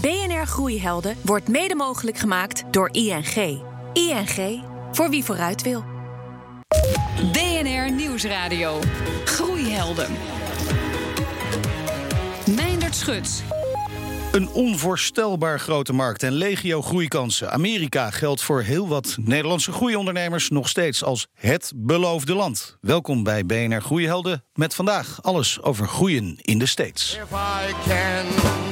BNR Groeihelden wordt mede mogelijk gemaakt door ING. ING, voor wie vooruit wil. BNR Nieuwsradio. Groeihelden. Meindert Schut. Een onvoorstelbaar grote markt en legio groeikansen. Amerika geldt voor heel wat Nederlandse groeiondernemers nog steeds als het beloofde land. Welkom bij BNR Groeihelden met vandaag alles over groeien in de States. If I can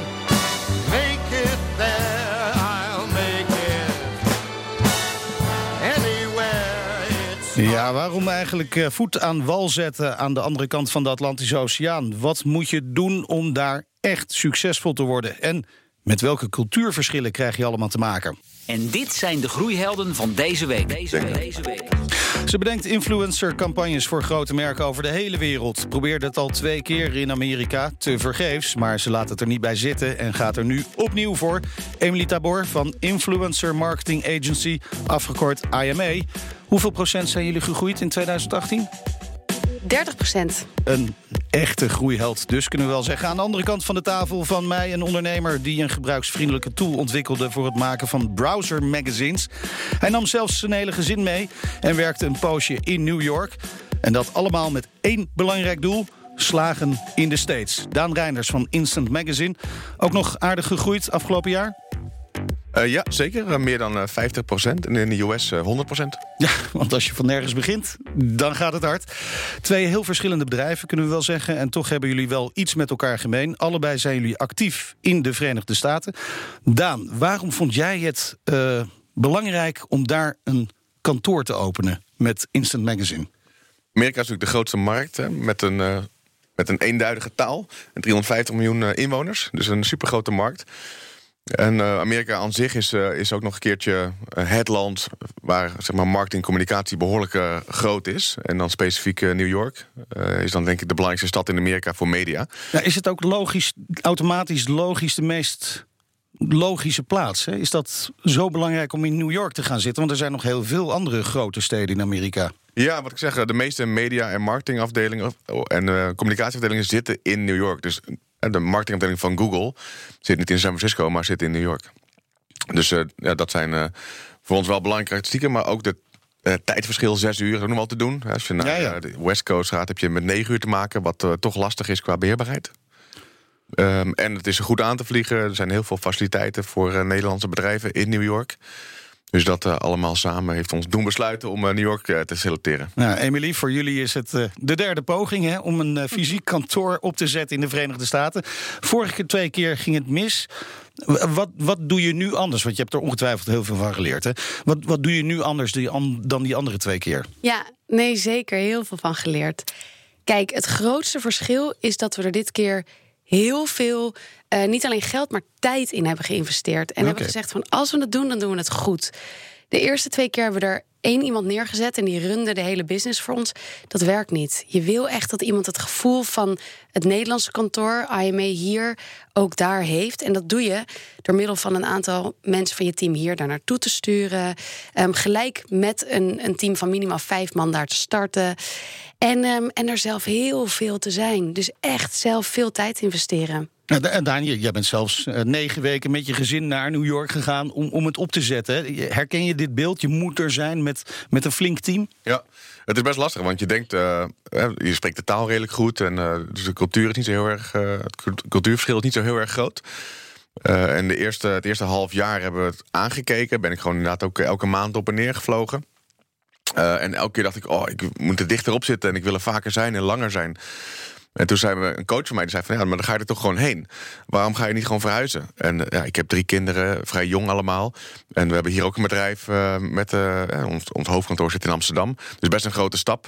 Ja, waarom eigenlijk eh, voet aan wal zetten aan de andere kant van de Atlantische Oceaan? Wat moet je doen om daar echt succesvol te worden? En met welke cultuurverschillen krijg je allemaal te maken? En dit zijn de groeihelden van deze week. Deze week. Deze week. Ze bedenkt influencer-campagnes voor grote merken over de hele wereld. Probeerde het al twee keer in Amerika, te vergeefs. Maar ze laat het er niet bij zitten en gaat er nu opnieuw voor. Emily Tabor van Influencer Marketing Agency, afgekort IMA. Hoeveel procent zijn jullie gegroeid in 2018? 30 procent. Een echte groeiheld, dus kunnen we wel zeggen. Aan de andere kant van de tafel van mij een ondernemer... die een gebruiksvriendelijke tool ontwikkelde... voor het maken van browser magazines. Hij nam zelfs zijn hele gezin mee en werkte een poosje in New York. En dat allemaal met één belangrijk doel... slagen in de States. Daan Reinders van Instant Magazine. Ook nog aardig gegroeid afgelopen jaar? Eh, ja, zeker. Uh, meer dan uh, 50% En in de US 100% Ja, want als je van nergens begint, dan gaat het hard. Twee heel verschillende bedrijven, kunnen we wel zeggen. En toch hebben jullie wel iets met elkaar gemeen. Allebei zijn jullie actief in de Verenigde Staten. Daan, waarom vond jij het uh, belangrijk om daar een kantoor te openen met Instant Magazine? Amerika is natuurlijk de grootste markt hè, met een uh, met een eenduidige taal. En 350 miljoen uh, inwoners. Dus een supergrote markt. En uh, Amerika aan zich is, uh, is ook nog een keertje het land waar zeg maar, marketing en communicatie behoorlijk uh, groot is. En dan specifiek New York is dan denk ik de belangrijkste stad in Amerika voor media. Ja, is het ook logisch, automatisch logisch de meest logische plaats? Hè? Is dat zo belangrijk om in New York te gaan zitten? Want er zijn nog heel veel andere grote steden in Amerika. Ja, wat ik zeg, de meeste media- en marketingafdelingen en communicatieafdelingen zitten in New York. Dus de marketingafdeling van Google zit niet in San Francisco, maar zit in New York. Dus uh, ja, dat zijn uh, voor ons wel belangrijke statistieken, maar ook de uh, tijdverschil, zes uur, nog wel te doen. Als je naar Ja, ja. de West Coast gaat, heb je met negen uur te maken, wat toch lastig is qua beheerbaarheid. Um, en het is goed aan te vliegen. Er zijn heel veel faciliteiten voor Nederlandse bedrijven in New York. Dus dat uh, allemaal samen heeft ons doen besluiten om uh, New York uh, te selecteren. Nou, Emily, voor jullie is het de derde poging hè, om een fysiek kantoor op te zetten in de Verenigde Staten. Vorige twee keer ging het mis. Wat, wat doe je nu anders? Want je hebt er ongetwijfeld heel veel van geleerd. Hè? Wat, wat doe je nu anders dan die andere twee keer? Ja, nee, zeker. Heel veel van geleerd. Kijk, het grootste verschil is dat we er dit keer heel veel, uh, niet alleen geld, maar tijd in hebben geïnvesteerd. En okay. hebben gezegd van als we het doen, dan doen we het goed. De eerste twee keer hebben we er één iemand neergezet en die runde de hele business voor ons. Dat werkt niet. Je wil echt dat iemand het gevoel van het Nederlandse kantoor, IMA hier, ook daar heeft. En dat doe je door middel van een aantal mensen van je team hier daar naartoe te sturen. Um, gelijk met een, een team van minimaal vijf man daar te starten. En, um, en er zelf heel veel te zijn. Dus echt zelf veel tijd investeren. Nou, Daan, jij bent zelfs uh, negen weken met je gezin naar New York gegaan om, om het op te zetten. Herken je dit beeld? Je moet er zijn met, met een flink team? Ja, het is best lastig, want je denkt, uh, je spreekt de taal redelijk goed. En uh, dus de cultuur is niet zo heel erg, het cultuurverschil is niet zo heel erg groot. en de eerste, het eerste half jaar hebben we het aangekeken. Ben ik gewoon inderdaad ook elke maand op en neer gevlogen. Uh, en elke keer dacht ik, oh, ik moet er dichterop zitten en ik wil er vaker zijn en langer zijn. En toen zei een coach van mij die zei van ja, maar dan ga je er toch gewoon heen. Waarom ga je niet gewoon verhuizen? En uh, ja, ik heb drie kinderen, vrij jong allemaal. En we hebben hier ook een bedrijf uh, met ons, ons hoofdkantoor zit in Amsterdam. Dus best een grote stap.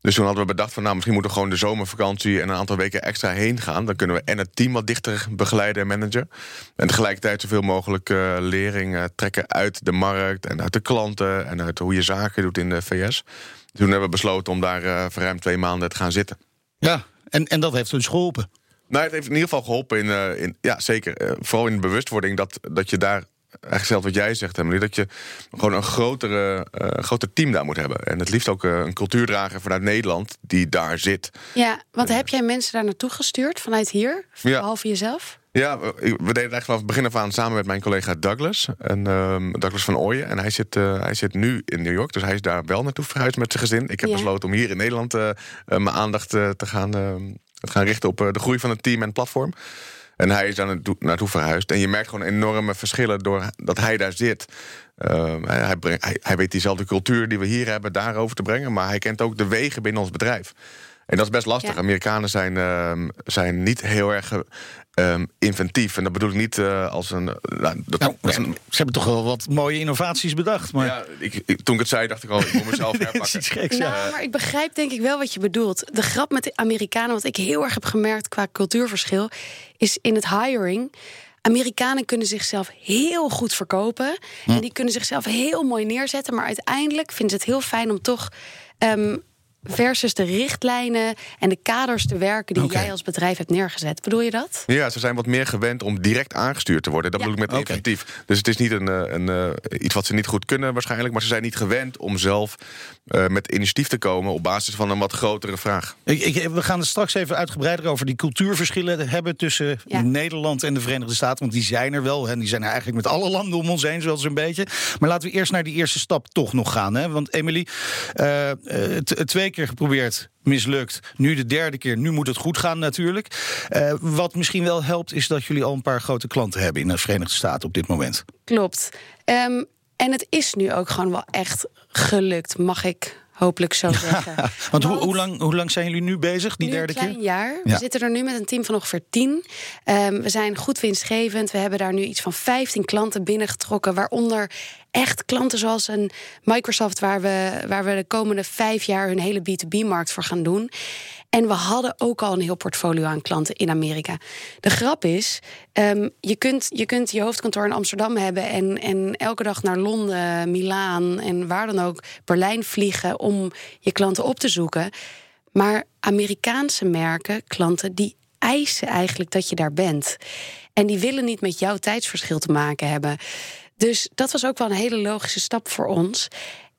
Dus toen hadden we bedacht van nou, misschien moeten we gewoon de zomervakantie en een aantal weken extra heen gaan. Dan kunnen we en het team wat dichter begeleiden en managen. En tegelijkertijd zoveel mogelijk uh, lering uh, trekken uit de markt en uit de klanten en uit hoe je zaken doet in de VS. Toen hebben we besloten om daar uh, voor ruim twee maanden te gaan zitten. Ja, en, en dat heeft dus geholpen. Nou, het heeft in ieder geval geholpen in, in ja, zeker. Vooral in de bewustwording dat, dat je daar eigenlijk zelf wat jij zegt, Emily, dat je gewoon een grotere, uh, groter team daar moet hebben. En het liefst ook uh, een cultuurdrager vanuit Nederland die daar zit. Ja, want heb jij mensen daar naartoe gestuurd vanuit hier, behalve ja. jezelf? Ja, we deden eigenlijk vanaf het begin af aan samen met mijn collega Douglas. En, ehm, Douglas van Ooyen. En hij zit, eh, hij zit nu in New York, dus hij is daar wel naartoe verhuisd met zijn gezin. Ik heb Ja. besloten om hier in Nederland eh, eh, mijn aandacht eh, te, gaan, ehm, te gaan richten op eh, de groei van het team en het platform. En hij is daar naartoe, verhuisd. En je merkt gewoon enorme verschillen doordat hij daar zit. Ehm, hij, brengt- hij, hij weet diezelfde cultuur die we hier hebben daarover te brengen. Maar hij kent ook de wegen binnen ons bedrijf. En dat is best lastig. Ja. Amerikanen zijn, ehm, zijn niet heel erg ehm, inventief. En dat bedoel ik niet eh, als een. nou, dat, Nou, dat is ze hebben toch wel wat mooie innovaties bedacht. Maar ja, ik, ik- toen ik het zei, dacht ik al, ik moet mezelf is herpakken. iets geks. ja. Nou, maar ik begrijp denk ik wel wat je bedoelt. De grap met de Amerikanen, wat ik heel erg heb gemerkt qua cultuurverschil, is in het hiring. Amerikanen kunnen zichzelf heel goed verkopen. En die kunnen zichzelf heel mooi neerzetten. Maar uiteindelijk vinden ze het heel fijn om toch. ehm, versus de richtlijnen en de kaders te werken die jij als bedrijf hebt neergezet. Bedoel je dat? Ja, ze zijn wat meer gewend om direct aangestuurd te worden. Dat Ja. bedoel ik met inventief. Dus het is niet een, eh, een, eh, iets wat ze niet goed kunnen waarschijnlijk. Maar ze zijn niet gewend om zelf eh, met initiatief te komen... op basis van een wat grotere vraag. Ik, ik- we gaan het straks even uitgebreider over die cultuurverschillen hebben tussen Ja. Nederland en de Verenigde Staten. Want die zijn er wel. En die zijn er eigenlijk met alle landen om ons heen, zoals een beetje. Maar laten we eerst naar die eerste stap toch nog gaan. Hè? Want Emily, t- twee geprobeerd. Mislukt. Nu de derde keer. Nu moet het goed gaan natuurlijk. Eh, wat misschien wel helpt, is dat jullie al een paar grote klanten hebben in de Verenigde Staten op dit moment. Klopt. Ehm, en het is nu ook gewoon wel echt gelukt, mag ik hopelijk zo zeggen. Want hoe, hoe, lang, hoe lang zijn jullie nu bezig, die nu derde een klein keer? jaar. We zitten er nu met een team van ongeveer 10. Ehm, we zijn goed winstgevend. We hebben daar nu iets van 15 klanten binnengetrokken. Waaronder echt klanten zoals een Microsoft... waar we, waar we de komende vijf jaar hun hele B2B-markt voor gaan doen. En we hadden ook al een heel portfolio aan klanten in Amerika. De grap is, ehm, je, kunt, je kunt je hoofdkantoor in Amsterdam hebben... En, en elke dag naar Londen, Milaan en waar dan ook... Berlijn vliegen om je klanten op te zoeken... Maar Amerikaanse merken, klanten, die eisen eigenlijk dat je daar bent. En die willen niet met jouw tijdsverschil te maken hebben. Dus dat was ook wel een hele logische stap voor ons.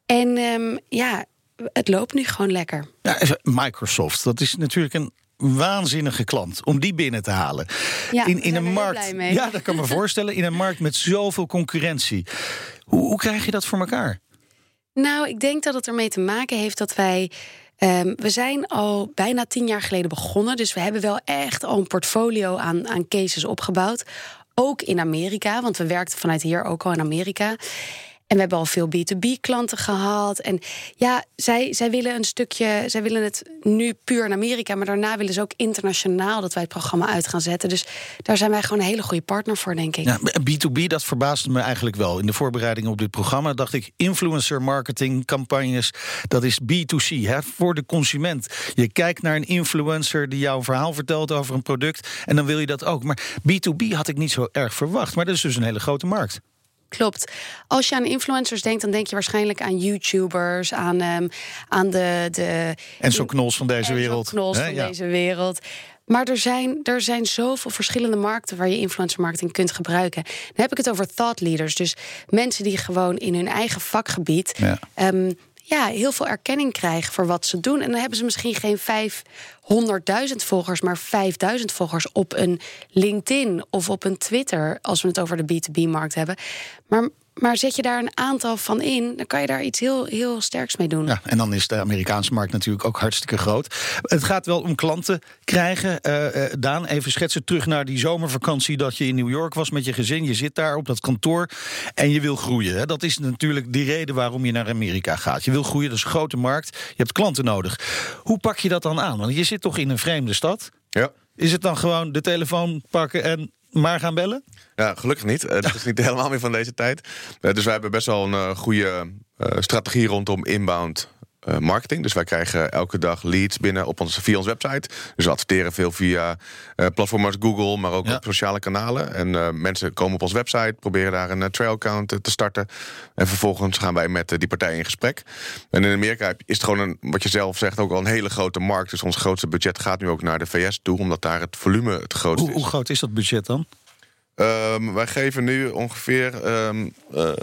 En ehm, ja, het loopt nu gewoon lekker. Ja, Microsoft, dat is natuurlijk een waanzinnige klant om die binnen te halen. Ja, in in een markt. Ja, dat kan me voorstellen. In een markt met zoveel concurrentie. Hoe, hoe krijg je dat voor elkaar? Nou, ik denk dat het ermee te maken heeft dat wij. ehm, we zijn al bijna tien jaar geleden begonnen. Dus we hebben wel echt al een portfolio aan, aan cases opgebouwd. Ook in Amerika, want we werkten vanuit hier ook al in Amerika. En we hebben al veel B2B-klanten gehad. En ja, zij, zij willen een stukje. Zij willen het nu puur in Amerika. Maar daarna willen ze ook internationaal dat wij het programma uit gaan zetten. Dus daar zijn wij gewoon een hele goede partner voor, denk ik. Ja, B2B, dat verbaasde me eigenlijk wel. In de voorbereiding op dit programma dacht ik... influencer marketing campagnes, dat is B2C, hè, voor de consument. Je kijkt naar een influencer die jou een verhaal vertelt over een product... en dan wil je dat ook. Maar B2B had ik niet zo erg verwacht. Maar dat is dus een hele grote markt. Klopt. Als je aan influencers denkt, dan denk je waarschijnlijk aan YouTubers, aan, ehm, aan de, de. En zo knols van deze wereld. Knols van ja. deze wereld. Maar er zijn, er zijn zoveel verschillende markten waar je influencer marketing kunt gebruiken. Dan heb ik het over thought leaders. Dus mensen die gewoon in hun eigen vakgebied Ja. ehm, ja, heel veel erkenning krijgen voor wat ze doen. En dan hebben ze misschien geen 500.000 volgers, maar 5000 volgers op een LinkedIn of op een Twitter, als we het over de B2B-markt hebben. Maar, maar zet je daar een aantal van in, dan kan je daar iets heel, heel sterks mee doen. Ja, en dan is de Amerikaanse markt natuurlijk ook hartstikke groot. Het gaat wel om klanten krijgen. Eh, eh, Daan, even schetsen terug naar die zomervakantie dat je in New York was met je gezin. Je zit daar op dat kantoor en je wil groeien. Hè. Dat is natuurlijk de reden waarom je naar Amerika gaat. Je wil groeien, dat is een grote markt. Je hebt klanten nodig. Hoe pak je dat dan aan? Want je zit toch in een vreemde stad. Ja. Is het dan gewoon de telefoon pakken en maar gaan bellen? Ja, gelukkig niet. Eh, dat is niet helemaal meer van deze tijd. Eh, dus wij hebben best wel een eh, goede strategie rondom inbound marketing. Dus wij krijgen elke dag leads binnen op ons, via onze website. Dus we adverteren veel via eh, platformen als Google, maar ook Ja. op sociale kanalen. En eh, mensen komen op onze website, proberen daar een eh, trail account eh, te starten. En vervolgens gaan wij met eh, die partijen in gesprek. En in Amerika is het gewoon, een, wat je zelf zegt, ook al een hele grote markt. Dus ons grootste budget gaat nu ook naar de VS toe, omdat daar het volume het grootste Hoe, is. hoe groot is dat budget dan? Ehm, wij geven nu ongeveer ehm, eh, eh,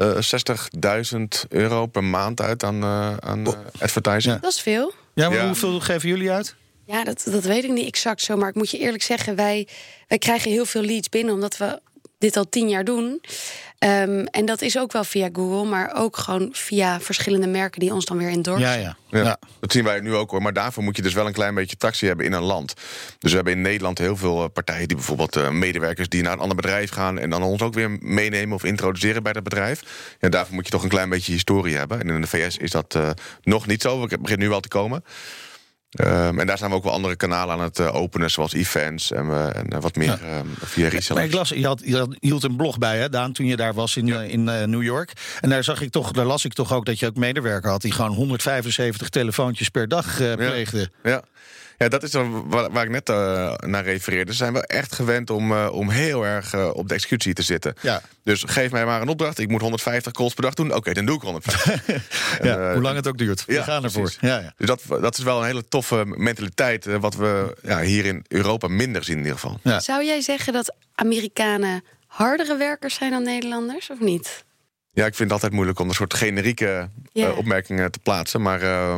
60.000 euro per maand uit aan, eh, aan eh, advertising. Ja. Dat is veel. Ja, maar Ja. hoeveel geven jullie uit? Ja, dat, dat weet ik niet exact zo. Maar ik moet je eerlijk zeggen, wij, wij krijgen heel veel leads binnen omdat we dit al tien jaar doen. Um, en dat is ook wel via Google, maar ook gewoon via verschillende merken die ons dan weer endorsen. Ja, ja. Ja, ja. Dat zien wij nu ook hoor. Maar daarvoor moet je dus wel een klein beetje tractie hebben in een land. Dus we hebben in Nederland heel veel eh, partijen die bijvoorbeeld uh, medewerkers die naar een ander bedrijf gaan en dan ons ook weer meenemen of introduceren bij dat bedrijf. Ja, daarvoor moet je toch een klein beetje historie hebben. En in de VS is dat uh, nog niet zo. Het begint nu wel te komen. Um, en daar zijn we ook wel andere kanalen aan het uh, openen, zoals events en, uh, en uh, wat meer ja. via resellers. Maar ik las, je, had, je had, hield een blog bij, hè, Daan, toen je daar was in, ja. in New York. En daar, zag ik toch, daar las ik toch ook dat je ook medewerker had... die gewoon 175 telefoontjes per dag pleegde. Ja. ja. Ja, dat is waar, waar ik net uh, naar refereerde. Ze zijn wel echt gewend om, uh, om heel erg uh, op de executie te zitten. Ja. Dus geef mij maar een opdracht. Ik moet 150 calls per dag doen. Oké, okay, dan doe ik 150. ja, en, hoe lang het ook duurt. We ja, gaan ervoor. Ja, ja. Dus dat, dat is wel een hele toffe mentaliteit... wat we ja, hier in Europa minder zien in ieder geval. Ja. Zou jij zeggen dat Amerikanen hardere werkers zijn dan Nederlanders, of niet? Ja, ik vind het altijd moeilijk om een soort generieke yeah. uh, opmerkingen te plaatsen. Maar uh,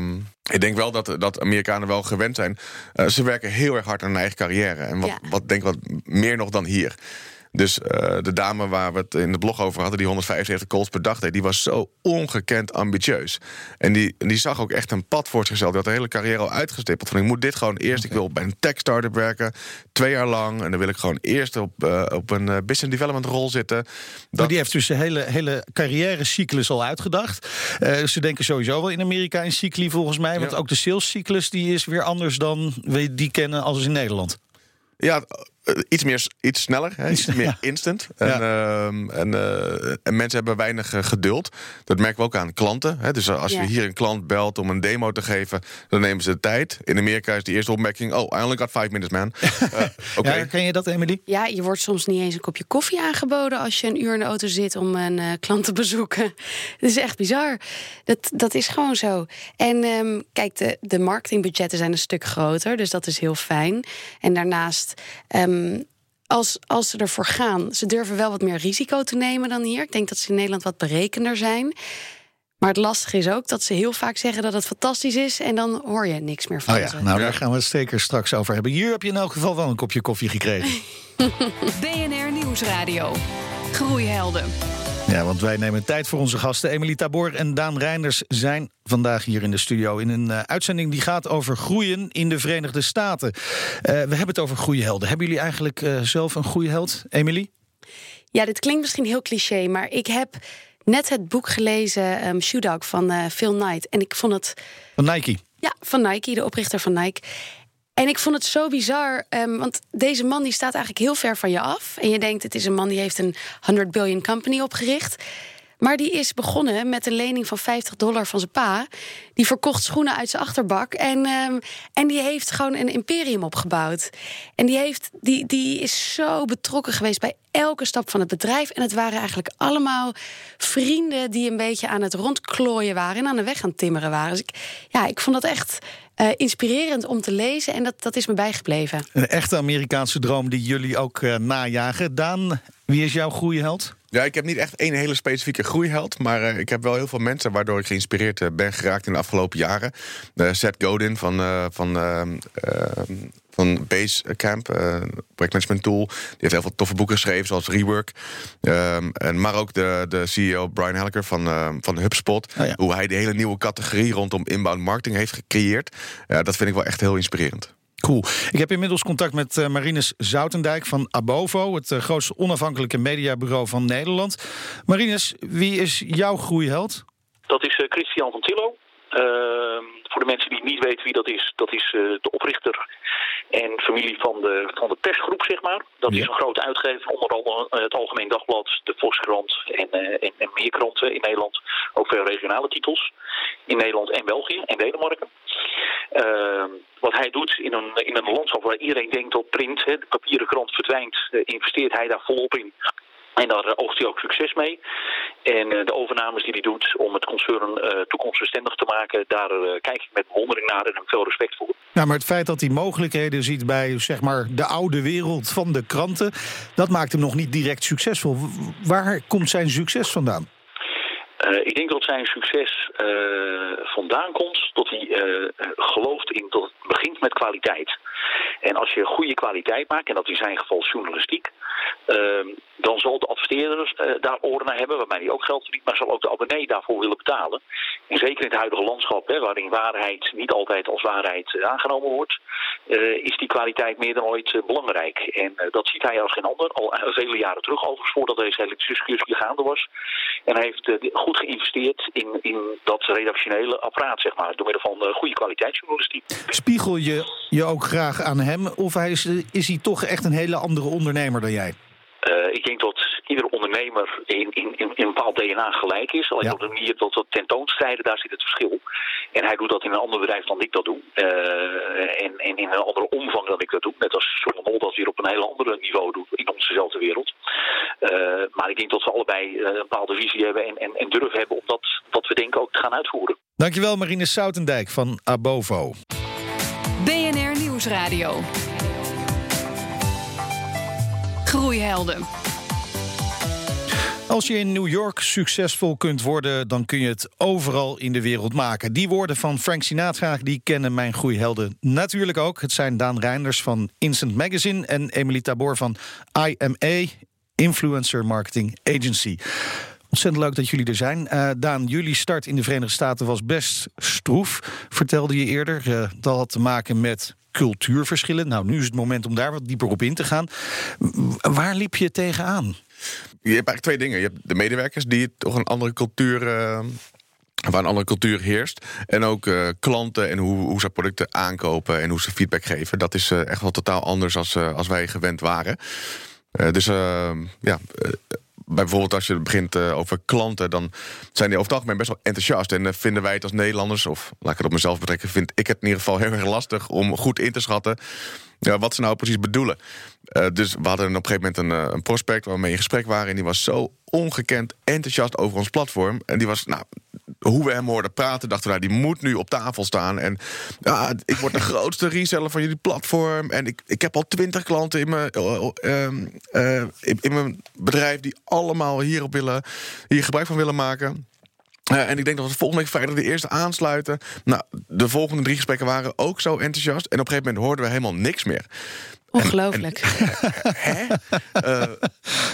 ik denk wel dat, dat Amerikanen wel gewend zijn. Uh, ze werken heel erg hard aan hun eigen carrière. En wat, wat denk ik wat meer nog dan hier. Dus uh, de dame waar we het in de blog over hadden, die 175 calls per dag deed, die was zo ongekend ambitieus. En die, die zag ook echt een pad voor zichzelf. Die had de hele carrière al uitgestippeld. Van ik moet dit gewoon eerst. Ik wil bij een tech startup werken, twee jaar lang. En dan wil ik gewoon eerst op, uh, op een uh, business development rol zitten. Maar Dat, die heeft dus de hele, hele carrière-cyclus al uitgedacht. Eh, ze denken sowieso wel in Amerika in cycli volgens mij. Want Ja. ook de salescyclus die is weer anders dan we die kennen als in Nederland. Ja, eh, iets, meer, iets sneller, hè, iets meer instant. En, ehm, en, eh, en mensen hebben weinig eh, geduld. Dat merken we ook aan klanten. Hè. Dus als Ja. je hier een klant belt om een demo te geven, dan nemen ze de tijd. In Amerika is de eerste opmerking: Oh, I only got five minutes, man. Eh, Oké. Ja, ken je dat, Emily? Ja, je wordt soms niet eens een kopje koffie aangeboden als je een uur in de auto zit om een eh, klant te bezoeken. Dat is echt bizar. Dat, dat is gewoon zo. En ehm, kijk, de, de marketingbudgetten zijn een stuk groter, dus dat is heel fijn. En daarnaast. Ehm, als, als ze ervoor gaan, ze durven wel wat meer risico te nemen dan hier. Ik denk dat ze in Nederland wat berekender zijn. Maar het lastige is ook dat ze heel vaak zeggen dat het fantastisch is en dan hoor je niks meer van Oh ja, ze. nou daar gaan we het zeker straks over hebben. Hier heb je in elk geval wel een kopje koffie gekregen. BNR Nieuwsradio. Groeihelden. Ja, want wij nemen tijd voor onze gasten. Emily Tabor en Daan Reinders zijn vandaag hier in de studio... in een uh, uitzending die gaat over groeien in de Verenigde Staten. Uh, we hebben het over groeihelden. Hebben jullie eigenlijk uh, zelf een groeiheld, Emily? Ja, dit klinkt misschien heel cliché, maar ik heb net het boek gelezen, um, Shoe Dog van Phil Knight. En ik vond het. Van Nike? Ja, van Nike, de oprichter van Nike. En ik vond het zo bizar, um, want deze man die staat eigenlijk heel ver van je af. En je denkt, het is een man die heeft een 100 billion company opgericht. Maar die is begonnen met een lening van 50 dollar van zijn pa. Die verkocht schoenen uit zijn achterbak. En, um, en die heeft gewoon een imperium opgebouwd. En die, heeft, die, die is zo betrokken geweest bij elke stap van het bedrijf. En het waren eigenlijk allemaal vrienden die een beetje aan het rondklooien waren. En aan de weg aan timmeren waren. Dus ik, ja, ik vond dat echt uh, inspirerend om te lezen. En dat, dat is me bijgebleven. Een echte Amerikaanse droom die jullie ook uh, najagen. Daan, wie is jouw groeiheld? Ja, ik heb niet echt één hele specifieke groeiheld. Maar uh, ik heb wel heel veel mensen waardoor ik geïnspireerd uh, ben geraakt in de afgelopen jaren. Uh, Seth Godin van, van, van Basecamp, projectmanagement tool. Die heeft heel veel toffe boeken geschreven, zoals Rework. Um, en, maar ook de, de CEO Brian Helker van, van HubSpot. Oh ja. Hoe hij de hele nieuwe categorie rondom inbound marketing heeft gecreëerd. dat vind ik wel echt heel inspirerend. Cool. Ik heb inmiddels contact met uh, Marinus Zoutendijk van Abovo, het uh, grootste onafhankelijke mediabureau van Nederland. Marinus, wie is jouw groeiheld? Dat is uh, Christian van Tillo. Ehm, voor de mensen die niet weten wie dat is, dat is de oprichter en familie van de, van de persgroep, zeg maar. Dat ja. is een grote uitgever, onder andere het Algemeen Dagblad, de Volkskrant en, en, en meer kranten in Nederland. Ook veel regionale titels in Nederland en België en Denemarken. Uh, wat hij doet in een, in een landschap waar iedereen denkt dat print, hè, de papieren krant verdwijnt, uh, investeert hij daar volop in. En daar uh, oogst hij ook succes mee. En uh, de overnames die hij doet om het concern uh, toekomstbestendig te maken, daar kijk ik met bewondering naar en heb veel respect voor. Ja, maar het feit dat hij mogelijkheden ziet bij zeg maar, de oude wereld van de kranten, dat maakt hem nog niet direct succesvol. Waar komt zijn succes vandaan? Uh, ik denk dat zijn succes uh, vandaan komt dat hij uh, gelooft in dat het begint met kwaliteit. En als je goede kwaliteit maakt, en dat in zijn geval journalistiek, ehm, dan zal de adverteerder daar oren naar hebben, waarmee hij ook geld verdient, maar zal ook de abonnee daarvoor willen betalen. En zeker in het huidige landschap, hè, waarin waarheid niet altijd als waarheid aangenomen wordt, is die kwaliteit meer dan ooit belangrijk. En dat ziet hij als geen ander, al vele jaren terug overigens, voordat deze hele discussie gaande was. En hij heeft goed geïnvesteerd in, in dat redactionele apparaat, zeg maar, door middel van goede kwaliteitsjournalistiek. Spiegel je je ook graag aan hem, of hij is, is hij toch echt een hele andere ondernemer dan jij? Uh, ik denk dat ieder ondernemer in, in, in, een bepaald DNA gelijk is. Alleen ja. op de manier dat dat tentoonstrijden, daar zit het verschil. En hij doet dat in een ander bedrijf dan ik dat doe. Uh, en, en, in een andere omvang dan ik dat doe. Net als Solomon dat weer op een heel ander niveau doet in onzezelfde wereld. Uh, maar ik denk dat we allebei een bepaalde visie hebben en, en, en durf hebben om dat wat we denken ook te gaan uitvoeren. Dankjewel Marine Soutendijk van Abovo. BNR Nieuwsradio. Groeihelden. Als je in New York succesvol kunt worden, dan kun je het overal in de wereld maken. Die woorden van Frank Sinatra, die kennen mijn groeihelden natuurlijk ook. Het zijn Daan Reinders van Instant Magazine en Emily Tabor van IMA, Influencer Marketing Agency. Ontzettend leuk dat jullie er zijn. Uh, Daan, jullie start in de Verenigde Staten was best stroef, vertelde je eerder. Uh, dat had te maken met cultuurverschillen. Nou, nu is het moment om daar wat dieper op in te gaan. Waar liep je tegenaan? Je hebt eigenlijk twee dingen. Je hebt de medewerkers die toch een andere cultuur. Uh, waar een andere cultuur heerst. En ook klanten en hoe, hoe ze producten aankopen en hoe ze feedback geven. Dat is echt wel totaal anders als, als wij gewend waren. dus ja bijvoorbeeld als je begint uh, over klanten, dan zijn die over het algemeen best wel enthousiast. En uh, vinden wij het als Nederlanders, of laat ik het op mezelf betrekken, vind ik het in ieder geval heel erg lastig om goed in te schatten wat ze nou precies bedoelen. Uh, dus we hadden op een gegeven moment een, een prospect waarmee we in gesprek waren. En die was zo ongekend enthousiast over ons platform. En die was, nou, hoe we hem hoorden praten, dachten we, die moet nu op tafel staan. En ja, ik word de grootste reseller van jullie platform. En ik, ik heb al twintig klanten in mijn, uh, uh, in, in, mijn bedrijf die allemaal hierop willen, hier gebruik van willen maken. Uh, en ik denk dat we volgende week vrijdag de eerste aansluiten. Nou, de volgende drie gesprekken waren ook zo enthousiast. En op een gegeven moment hoorden we helemaal niks meer. Ongelooflijk. hè? uh,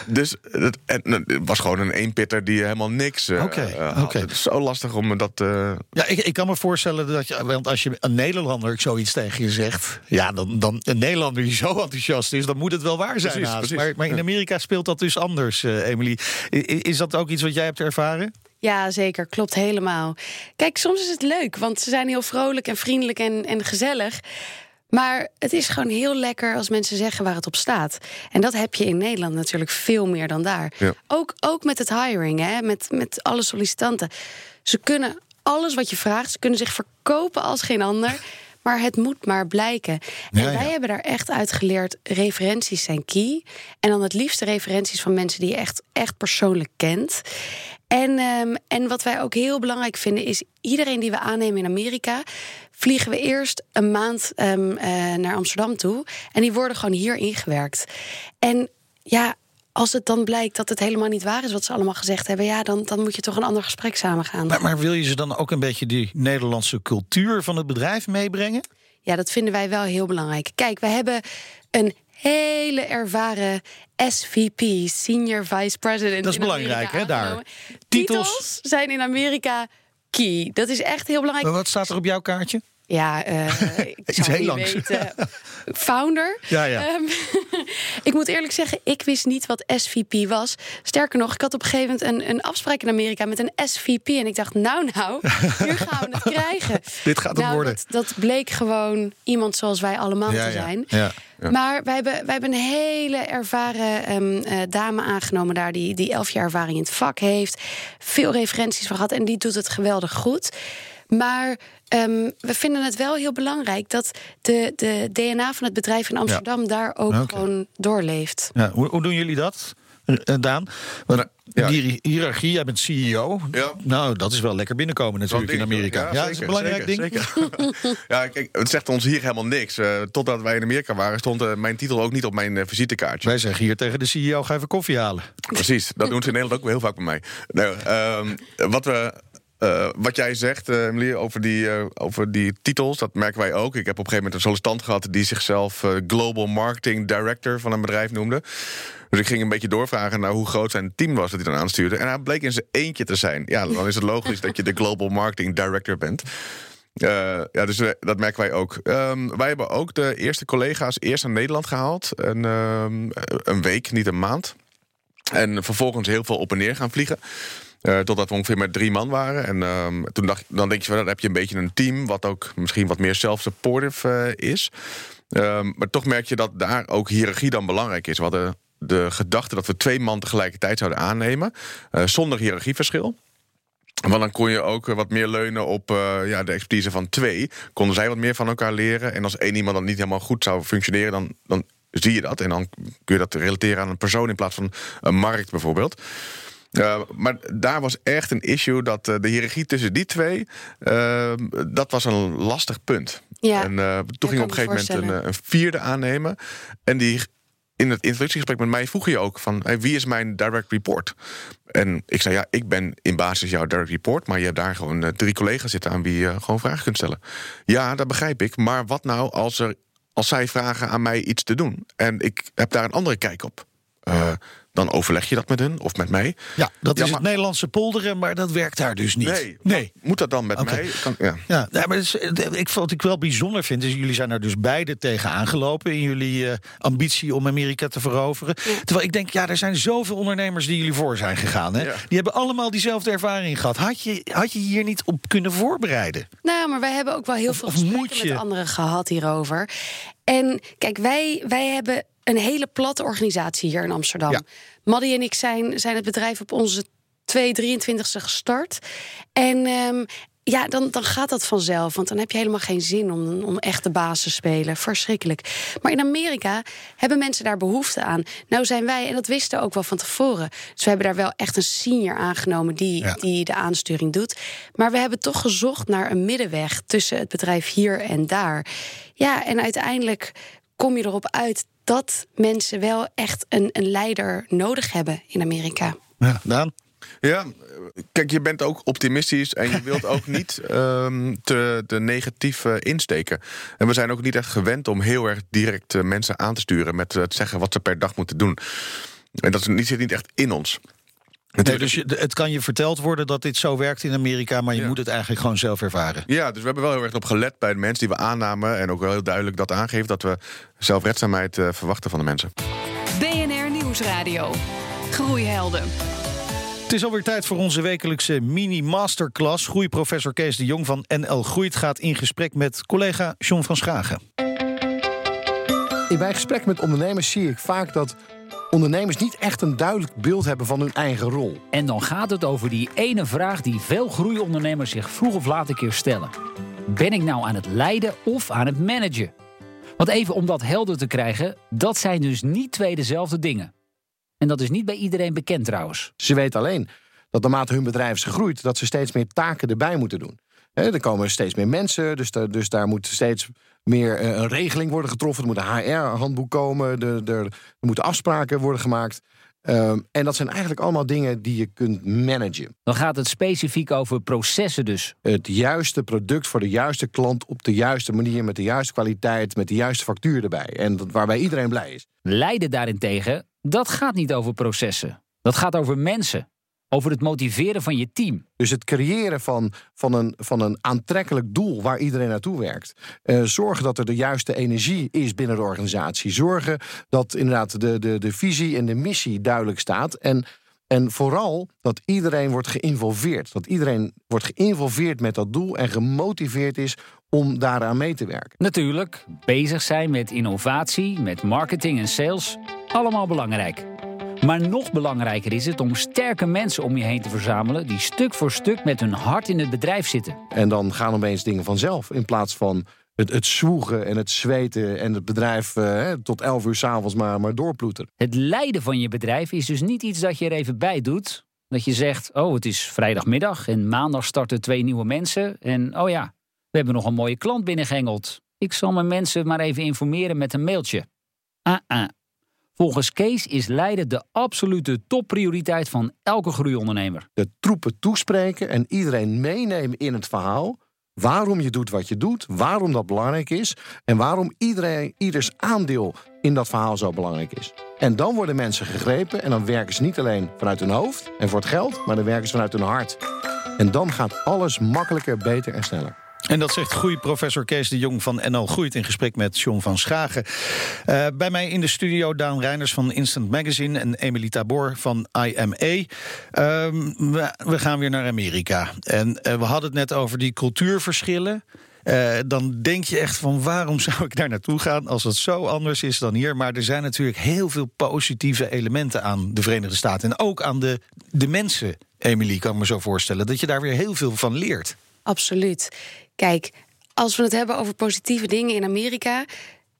dus het, en, het was gewoon een eenpitter die helemaal niks uh, Oké, okay, okay. Het is zo lastig om dat... Uh... Ja, ik, ik kan me voorstellen dat je... Want als je een Nederlander zoiets tegen je zegt... Ja, dan, dan een Nederlander die zo enthousiast is... dan moet het wel waar zijn precies, precies. Maar, maar, in Amerika speelt dat dus anders, Emily. Is dat ook iets wat jij hebt ervaren? Ja, zeker. Klopt helemaal. Kijk, soms is het leuk, want ze zijn heel vrolijk en vriendelijk en, en gezellig. Maar het is gewoon heel lekker als mensen zeggen waar het op staat. En dat heb je in Nederland natuurlijk veel meer dan daar. Ja. Ook, ook met het hiring, hè, met, met alle sollicitanten. Ze kunnen alles wat je vraagt, ze kunnen zich verkopen als geen ander. Maar het moet maar blijken. En ja. wij hebben daar echt uit geleerd: referenties zijn key. En dan het liefste referenties van mensen die je echt, echt persoonlijk kent. En, ehm, en wat wij ook heel belangrijk vinden is: iedereen die we aannemen in Amerika, vliegen we eerst een maand ehm, eh, naar Amsterdam toe. En die worden gewoon hier ingewerkt. En ja. Als het dan blijkt dat het helemaal niet waar is wat ze allemaal gezegd hebben, ja, dan, dan moet je toch een ander gesprek samen gaan. Maar, maar wil je ze dan ook een beetje die Nederlandse cultuur van het bedrijf meebrengen? Ja, dat vinden wij wel heel belangrijk. Kijk, we hebben een hele ervaren SVP, Senior Vice President. Dat is belangrijk, hè, daar. Titels. Titels zijn in Amerika key. Dat is echt heel belangrijk. Maar wat staat er op jouw kaartje? Ja, eh, ik zou heel langs. weten. Founder. Ja, ja. Ehm, ik moet eerlijk zeggen, ik wist niet wat SVP was. Sterker nog, ik had op een gegeven moment een, een afspraak in Amerika met een SVP. En ik dacht, nou, nou, hier gaan we het krijgen. Dit gaat het nou, worden. Dat, dat bleek gewoon iemand zoals wij allemaal Ja, te zijn. Ja. Maar wij hebben, wij hebben een hele ervaren eh, dame aangenomen daar... Die, die elf jaar ervaring in het vak heeft. Veel referenties van gehad en die doet het geweldig goed. Maar ehm, we vinden het wel heel belangrijk... dat de, de DNA van het bedrijf in Amsterdam daar ook gewoon doorleeft. Ja, hoe, hoe doen jullie dat? eh, Daan. Want Nou, ja. die hiërarchie, jij bent CEO. Ja. Nou, dat is wel lekker binnenkomen natuurlijk in. Amerika. Ja, dat is een belangrijk zeker, ding. zeker. ja, kijk, het zegt ons hier helemaal niks. Eh, totdat wij in Amerika waren, stond eh, mijn titel ook niet op mijn eh, visitekaartje. Wij zeggen hier tegen de CEO, ga even koffie halen. Precies, dat doen ze in Nederland ook heel vaak bij mij. Nou, ehm, wat, we, eh, wat jij zegt, Emilie, over die, eh, over die titels, dat merken wij ook. Ik heb op een gegeven moment een sollicitant gehad die zichzelf Global Marketing Director van een bedrijf noemde. Dus ik ging een beetje doorvragen naar hoe groot zijn team was dat hij dan aanstuurde. En hij bleek in zijn eentje te zijn. Ja, dan is het logisch dat je de Global Marketing Director bent. Ja, dus dat merken wij ook. Ehm, wij hebben ook de eerste collega's eerst naar Nederland gehaald. Ehm, een week, niet een maand. En vervolgens heel veel op en neer gaan vliegen. Eh, totdat we ongeveer met drie man waren. En ehm, toen dacht, dan denk je, wel, dan heb je een beetje een team... wat ook misschien wat meer self-supportive eh, is. Ehm, maar toch merk je dat daar ook hiërarchie dan belangrijk is. We hadden de gedachte dat we twee man tegelijkertijd zouden aannemen... eh, zonder hiërarchieverschil. Want dan kon je ook wat meer leunen op ja, de expertise van twee. Konden zij wat meer van elkaar leren. En als één iemand dan niet helemaal goed zou functioneren... dan, dan zie je dat. En dan kun je dat relateren aan een persoon... in plaats van een markt bijvoorbeeld. Uh, maar daar was echt een issue dat uh, de hiërarchie tussen die twee... Uh, dat was een lastig punt. Ja, en uh, toen ging op een gegeven moment een, een, vierde aannemen. En die in het introductiegesprek met mij vroeg je ook van... Hey, wie is mijn direct report? En ik zei, ja, ik ben in basis jouw direct report... maar je hebt daar gewoon drie collega's zitten aan wie je gewoon vragen kunt stellen. Ja, dat begrijp ik. Maar wat nou als, er, als zij vragen aan mij iets te doen? En ik heb daar een andere kijk op. Uh, dan overleg je dat met hun of met mij. Ja, dat ja, is maar... het Nederlandse polderen, maar dat werkt daar dus niet. Nee, nee. moet dat dan met okay. mij? Kan, ja. Ja, ja, maar is, ik, wat ik wel bijzonder vind, is jullie zijn er dus beide tegen aangelopen in jullie uh, ambitie om Amerika te veroveren. Ja. Terwijl ik denk, ja, er zijn zoveel ondernemers die jullie voor zijn gegaan. Hè? Ja. Die hebben allemaal diezelfde ervaring gehad. Had je, had je hier niet op kunnen voorbereiden? Nou, maar wij hebben ook wel heel of, veel gesprekken met anderen gehad hierover. En kijk, wij, wij hebben een hele platte organisatie hier in Amsterdam. Ja. Maddie en ik zijn, zijn het bedrijf op onze 223ste gestart. En um, ja, dan, dan gaat dat vanzelf. Want dan heb je helemaal geen zin om, om echt de baas te spelen. Verschrikkelijk. Maar in Amerika hebben mensen daar behoefte aan. Nou zijn wij, en dat wisten we ook wel van tevoren. Dus we hebben daar wel echt een senior aangenomen die, ja. die de aansturing doet. Maar we hebben toch gezocht naar een middenweg tussen het bedrijf hier en daar. Ja, en uiteindelijk kom je erop uit dat mensen wel echt een, een leider nodig hebben in Amerika. Ja, Daan? Ja, kijk, je bent ook optimistisch en je wilt ook niet um, te, te negatief uh, insteken. En we zijn ook niet echt gewend om heel erg direct uh, mensen aan te sturen met het zeggen wat ze per dag moeten doen. En dat zit niet echt in ons. Nee, dus je, het kan je verteld worden dat dit zo werkt in Amerika, maar je ja. moet het eigenlijk gewoon zelf ervaren. Ja, dus we hebben wel heel erg op gelet bij de mensen die we aannamen. En ook wel heel duidelijk dat aangeven dat we zelfredzaamheid uh, verwachten van de mensen. BNR Nieuwsradio. Groeihelden. Het is alweer tijd voor onze wekelijkse mini-masterclass. Groeiprofessor Kees de Jong van NL Groeit gaat in gesprek met collega John van Schagen. In mijn gesprek met ondernemers zie ik vaak dat ondernemers niet echt een duidelijk beeld hebben van hun eigen rol. En dan gaat het over die ene vraag die veel groeiondernemers zich vroeg of laat een keer stellen. Ben ik nou aan het leiden of aan het managen? Want even om dat helder te krijgen, dat zijn dus niet twee dezelfde dingen. En dat is niet bij iedereen bekend trouwens. Ze weten alleen dat naarmate hun bedrijf is gegroeid... dat ze steeds meer taken erbij moeten doen. He, er komen steeds meer mensen, dus, daar, dus daar moet steeds meer uh, een regeling worden getroffen. Er moet een HR-handboek komen, er, er, er, moeten afspraken worden gemaakt. Um, en dat zijn eigenlijk allemaal dingen die je kunt managen. Dan gaat het specifiek over processen dus. Het juiste product voor de juiste klant op de juiste manier... met de juiste kwaliteit, met de juiste factuur erbij. En dat, waarbij iedereen blij is. Leiden daarentegen, dat gaat niet over processen. Dat gaat over mensen. Over het motiveren van je team. Dus het creëren van, van, een, van een aantrekkelijk doel waar iedereen naartoe werkt. Uh, zorgen dat er de juiste energie is binnen de organisatie. Zorgen dat inderdaad de, de, de visie en de missie duidelijk staat. En, en vooral dat iedereen wordt geïnvolveerd. Dat iedereen wordt geïnvolveerd met dat doel en gemotiveerd is om daaraan mee te werken. Natuurlijk, bezig zijn met innovatie, met marketing en sales. Allemaal belangrijk. Maar nog belangrijker is het om sterke mensen om je heen te verzamelen... die stuk voor stuk met hun hart in het bedrijf zitten. En dan gaan opeens dingen vanzelf. In plaats van het, het zwoegen en het zweten en het bedrijf eh, tot 11 uur s'avonds maar, maar doorploeteren. Het leiden van je bedrijf is dus niet iets dat je er even bij doet. Dat je zegt, oh het is vrijdagmiddag en maandag starten twee nieuwe mensen. En oh ja, we hebben nog een mooie klant binnengehengeld. Ik zal mijn mensen maar even informeren met een mailtje. Ah, ah. Volgens Kees is Leiden de absolute topprioriteit van elke groeiondernemer. De troepen toespreken en iedereen meenemen in het verhaal. Waarom je doet wat je doet, waarom dat belangrijk is en waarom iedereen, ieders aandeel in dat verhaal zo belangrijk is. En dan worden mensen gegrepen en dan werken ze niet alleen vanuit hun hoofd en voor het geld, maar dan werken ze vanuit hun hart. En dan gaat alles makkelijker, beter en sneller. En dat zegt groeiprofessor Kees de Jong van NL Groeit in gesprek met John van Schagen. Uh, bij mij in de studio Daan Reiners van Instant Magazine en Emily Tabor van IMA. Uh, we, gaan weer naar Amerika. En uh, we hadden het net over die cultuurverschillen. Uh, dan denk je echt van waarom zou ik daar naartoe gaan als het zo anders is dan hier. Maar er zijn natuurlijk heel veel positieve elementen aan de Verenigde Staten. En ook aan de, de mensen, Emily, kan ik me zo voorstellen. Dat je daar weer heel veel van leert. Absoluut. Kijk, als we het hebben over positieve dingen in Amerika,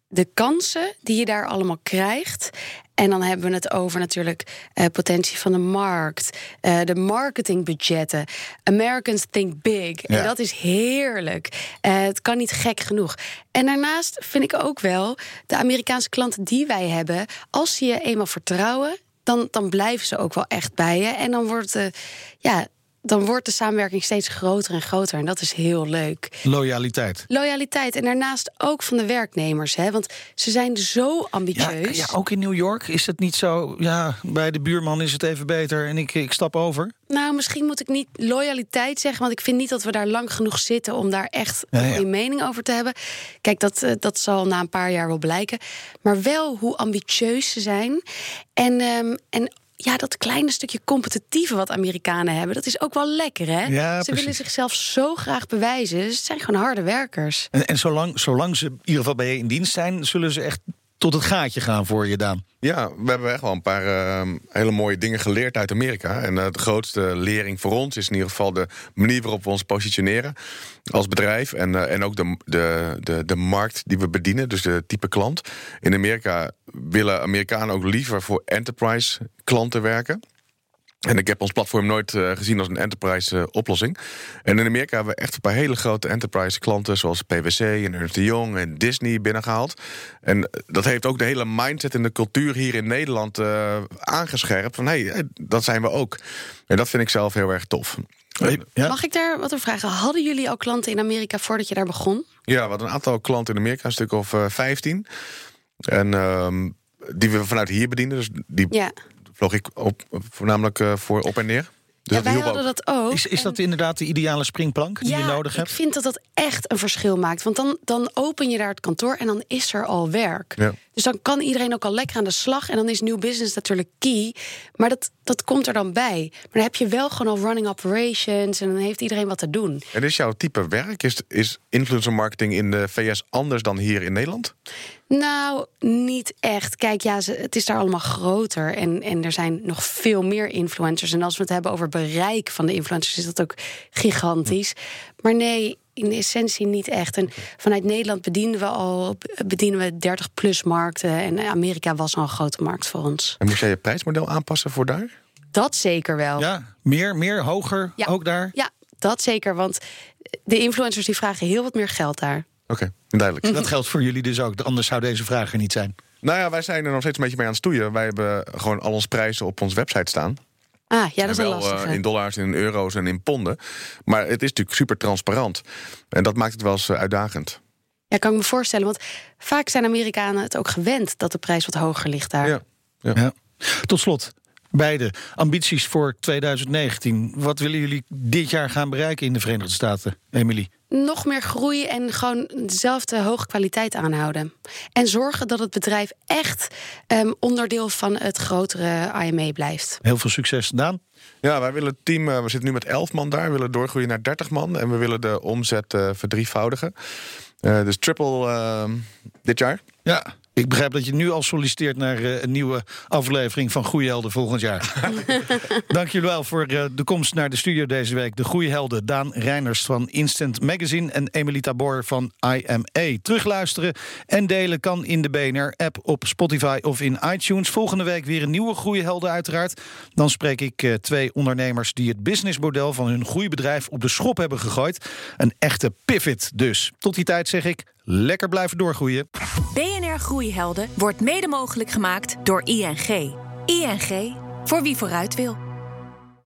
de kansen die je daar allemaal krijgt. En dan hebben we het over natuurlijk uh, potentie van de markt, uh, de marketingbudgetten. Americans think big. Ja. En dat is heerlijk. Uh, het kan niet gek genoeg. En daarnaast vind ik ook wel de Amerikaanse klanten die wij hebben, als ze je eenmaal vertrouwen, dan, dan blijven ze ook wel echt bij je. En dan wordt de, ja, dan wordt de samenwerking steeds groter en groter. En dat is heel leuk. Loyaliteit. Loyaliteit. En daarnaast ook van de werknemers. Hè? Want ze zijn zo ambitieus. Ja, ja, ook in New York is het niet zo. Ja, bij de buurman is het even beter en ik, ik stap over. Nou, misschien moet ik niet loyaliteit zeggen. Want ik vind niet dat we daar lang genoeg zitten om daar echt ja, ja. een mening over te hebben. Kijk, dat, eh, dat zal na een paar jaar wel blijken. Maar wel hoe ambitieus ze zijn. En, um, en ja, dat kleine stukje competitieve wat Amerikanen hebben, dat is ook wel lekker, hè? Ja, ze willen zichzelf zo graag bewijzen. Ze zijn gewoon harde werkers. En, en zolang, zolang ze in ieder geval bij je in dienst zijn, zullen ze echt tot het gaatje gaan voor je, Daan? Ja, we hebben echt wel een paar uh, hele mooie dingen geleerd uit Amerika. En de grootste lering voor ons is in ieder geval de manier waarop we ons positioneren als bedrijf. En, uh, en ook de, de, de, de markt die we bedienen, dus de type klant. In Amerika willen Amerikanen ook liever voor enterprise klanten werken. En ik heb ons platform nooit uh, gezien als een enterprise uh, oplossing. En in Amerika hebben we echt een paar hele grote enterprise klanten... zoals PwC en Ernst Young en Disney binnengehaald. En dat heeft ook de hele mindset en de cultuur hier in Nederland uh, aangescherpt. Van hé, hey, dat zijn we ook. En dat vind ik zelf heel erg tof. Ja. Mag ik daar wat over vragen? Hadden jullie al klanten in Amerika voordat je daar begon? Ja, we hadden een aantal klanten in Amerika, een stuk of vijftien. En um, die we vanuit hier bedienen. Dus die ja vloog ik op, voornamelijk uh, voor op en neer. Dus ja, wij hadden dat ook. Is, is dat inderdaad de ideale springplank die ja, je nodig hebt? ik vind dat dat echt een verschil maakt. Want dan, dan open je daar het kantoor en dan is er al werk. Ja. Dus dan kan iedereen ook al lekker aan de slag. En dan is nieuw business natuurlijk key. Maar dat, dat komt er dan bij. Maar dan heb je wel gewoon al running operations... en dan heeft iedereen wat te doen. En is jouw type werk, is, is influencer marketing in de VS anders dan hier in Nederland? Nou, niet echt. Kijk, ja, het is daar allemaal groter. En, en er zijn nog veel meer influencers. En als we het hebben over bereik van de influencers, is dat ook gigantisch. Maar nee, in essentie niet echt. En vanuit Nederland bedienen we al bedienen we 30 plus markten. En Amerika was al een grote markt voor ons. En moest jij je prijsmodel aanpassen voor daar? Dat zeker wel. Ja, meer, meer hoger ja. ook daar? Ja, dat zeker. Want de influencers die vragen heel wat meer geld daar. Oké, okay, duidelijk. Dat geldt voor jullie dus ook. Anders zou deze vraag er niet zijn. Nou ja, wij zijn er nog steeds een beetje mee aan het stoeien. Wij hebben gewoon al onze prijzen op onze website staan. Ah, ja, dat is wel, lastig. Uh, in dollars, in euro's en in ponden. Maar het is natuurlijk super transparant. En dat maakt het wel eens uitdagend. Ja, kan ik me voorstellen. Want vaak zijn Amerikanen het ook gewend dat de prijs wat hoger ligt daar. Ja. ja. ja. Tot slot, beide ambities voor 2019. Wat willen jullie dit jaar gaan bereiken in de Verenigde Staten, Emily? Nog meer groei en gewoon dezelfde hoge kwaliteit aanhouden. En zorgen dat het bedrijf echt um, onderdeel van het grotere IMA blijft. Heel veel succes, Daan. Ja, wij willen het team, we zitten nu met 11 man daar. We willen doorgroeien naar 30 man. En we willen de omzet uh, verdrievoudigen. Uh, dus triple uh, dit jaar. Ja, Ik begrijp dat je nu al solliciteert naar eh, een nieuwe aflevering van Goeiehelden volgend jaar. Dank jullie wel voor eh, de komst naar de studio deze week. De Goeiehelden, Daan Reiners van Instant Magazine... en Emilita Boer van IMA. Terugluisteren en delen kan in de BNR-app op Spotify of in iTunes. Volgende week weer een nieuwe Groeihelden uiteraard. Dan spreek ik eh, twee ondernemers die het businessmodel... van hun groeibedrijf op de schop hebben gegooid. Een echte pivot dus. Tot die tijd zeg ik, lekker blijven doorgroeien. BNR Groeihelden wordt mede mogelijk gemaakt door ING. ING, voor wie vooruit wil.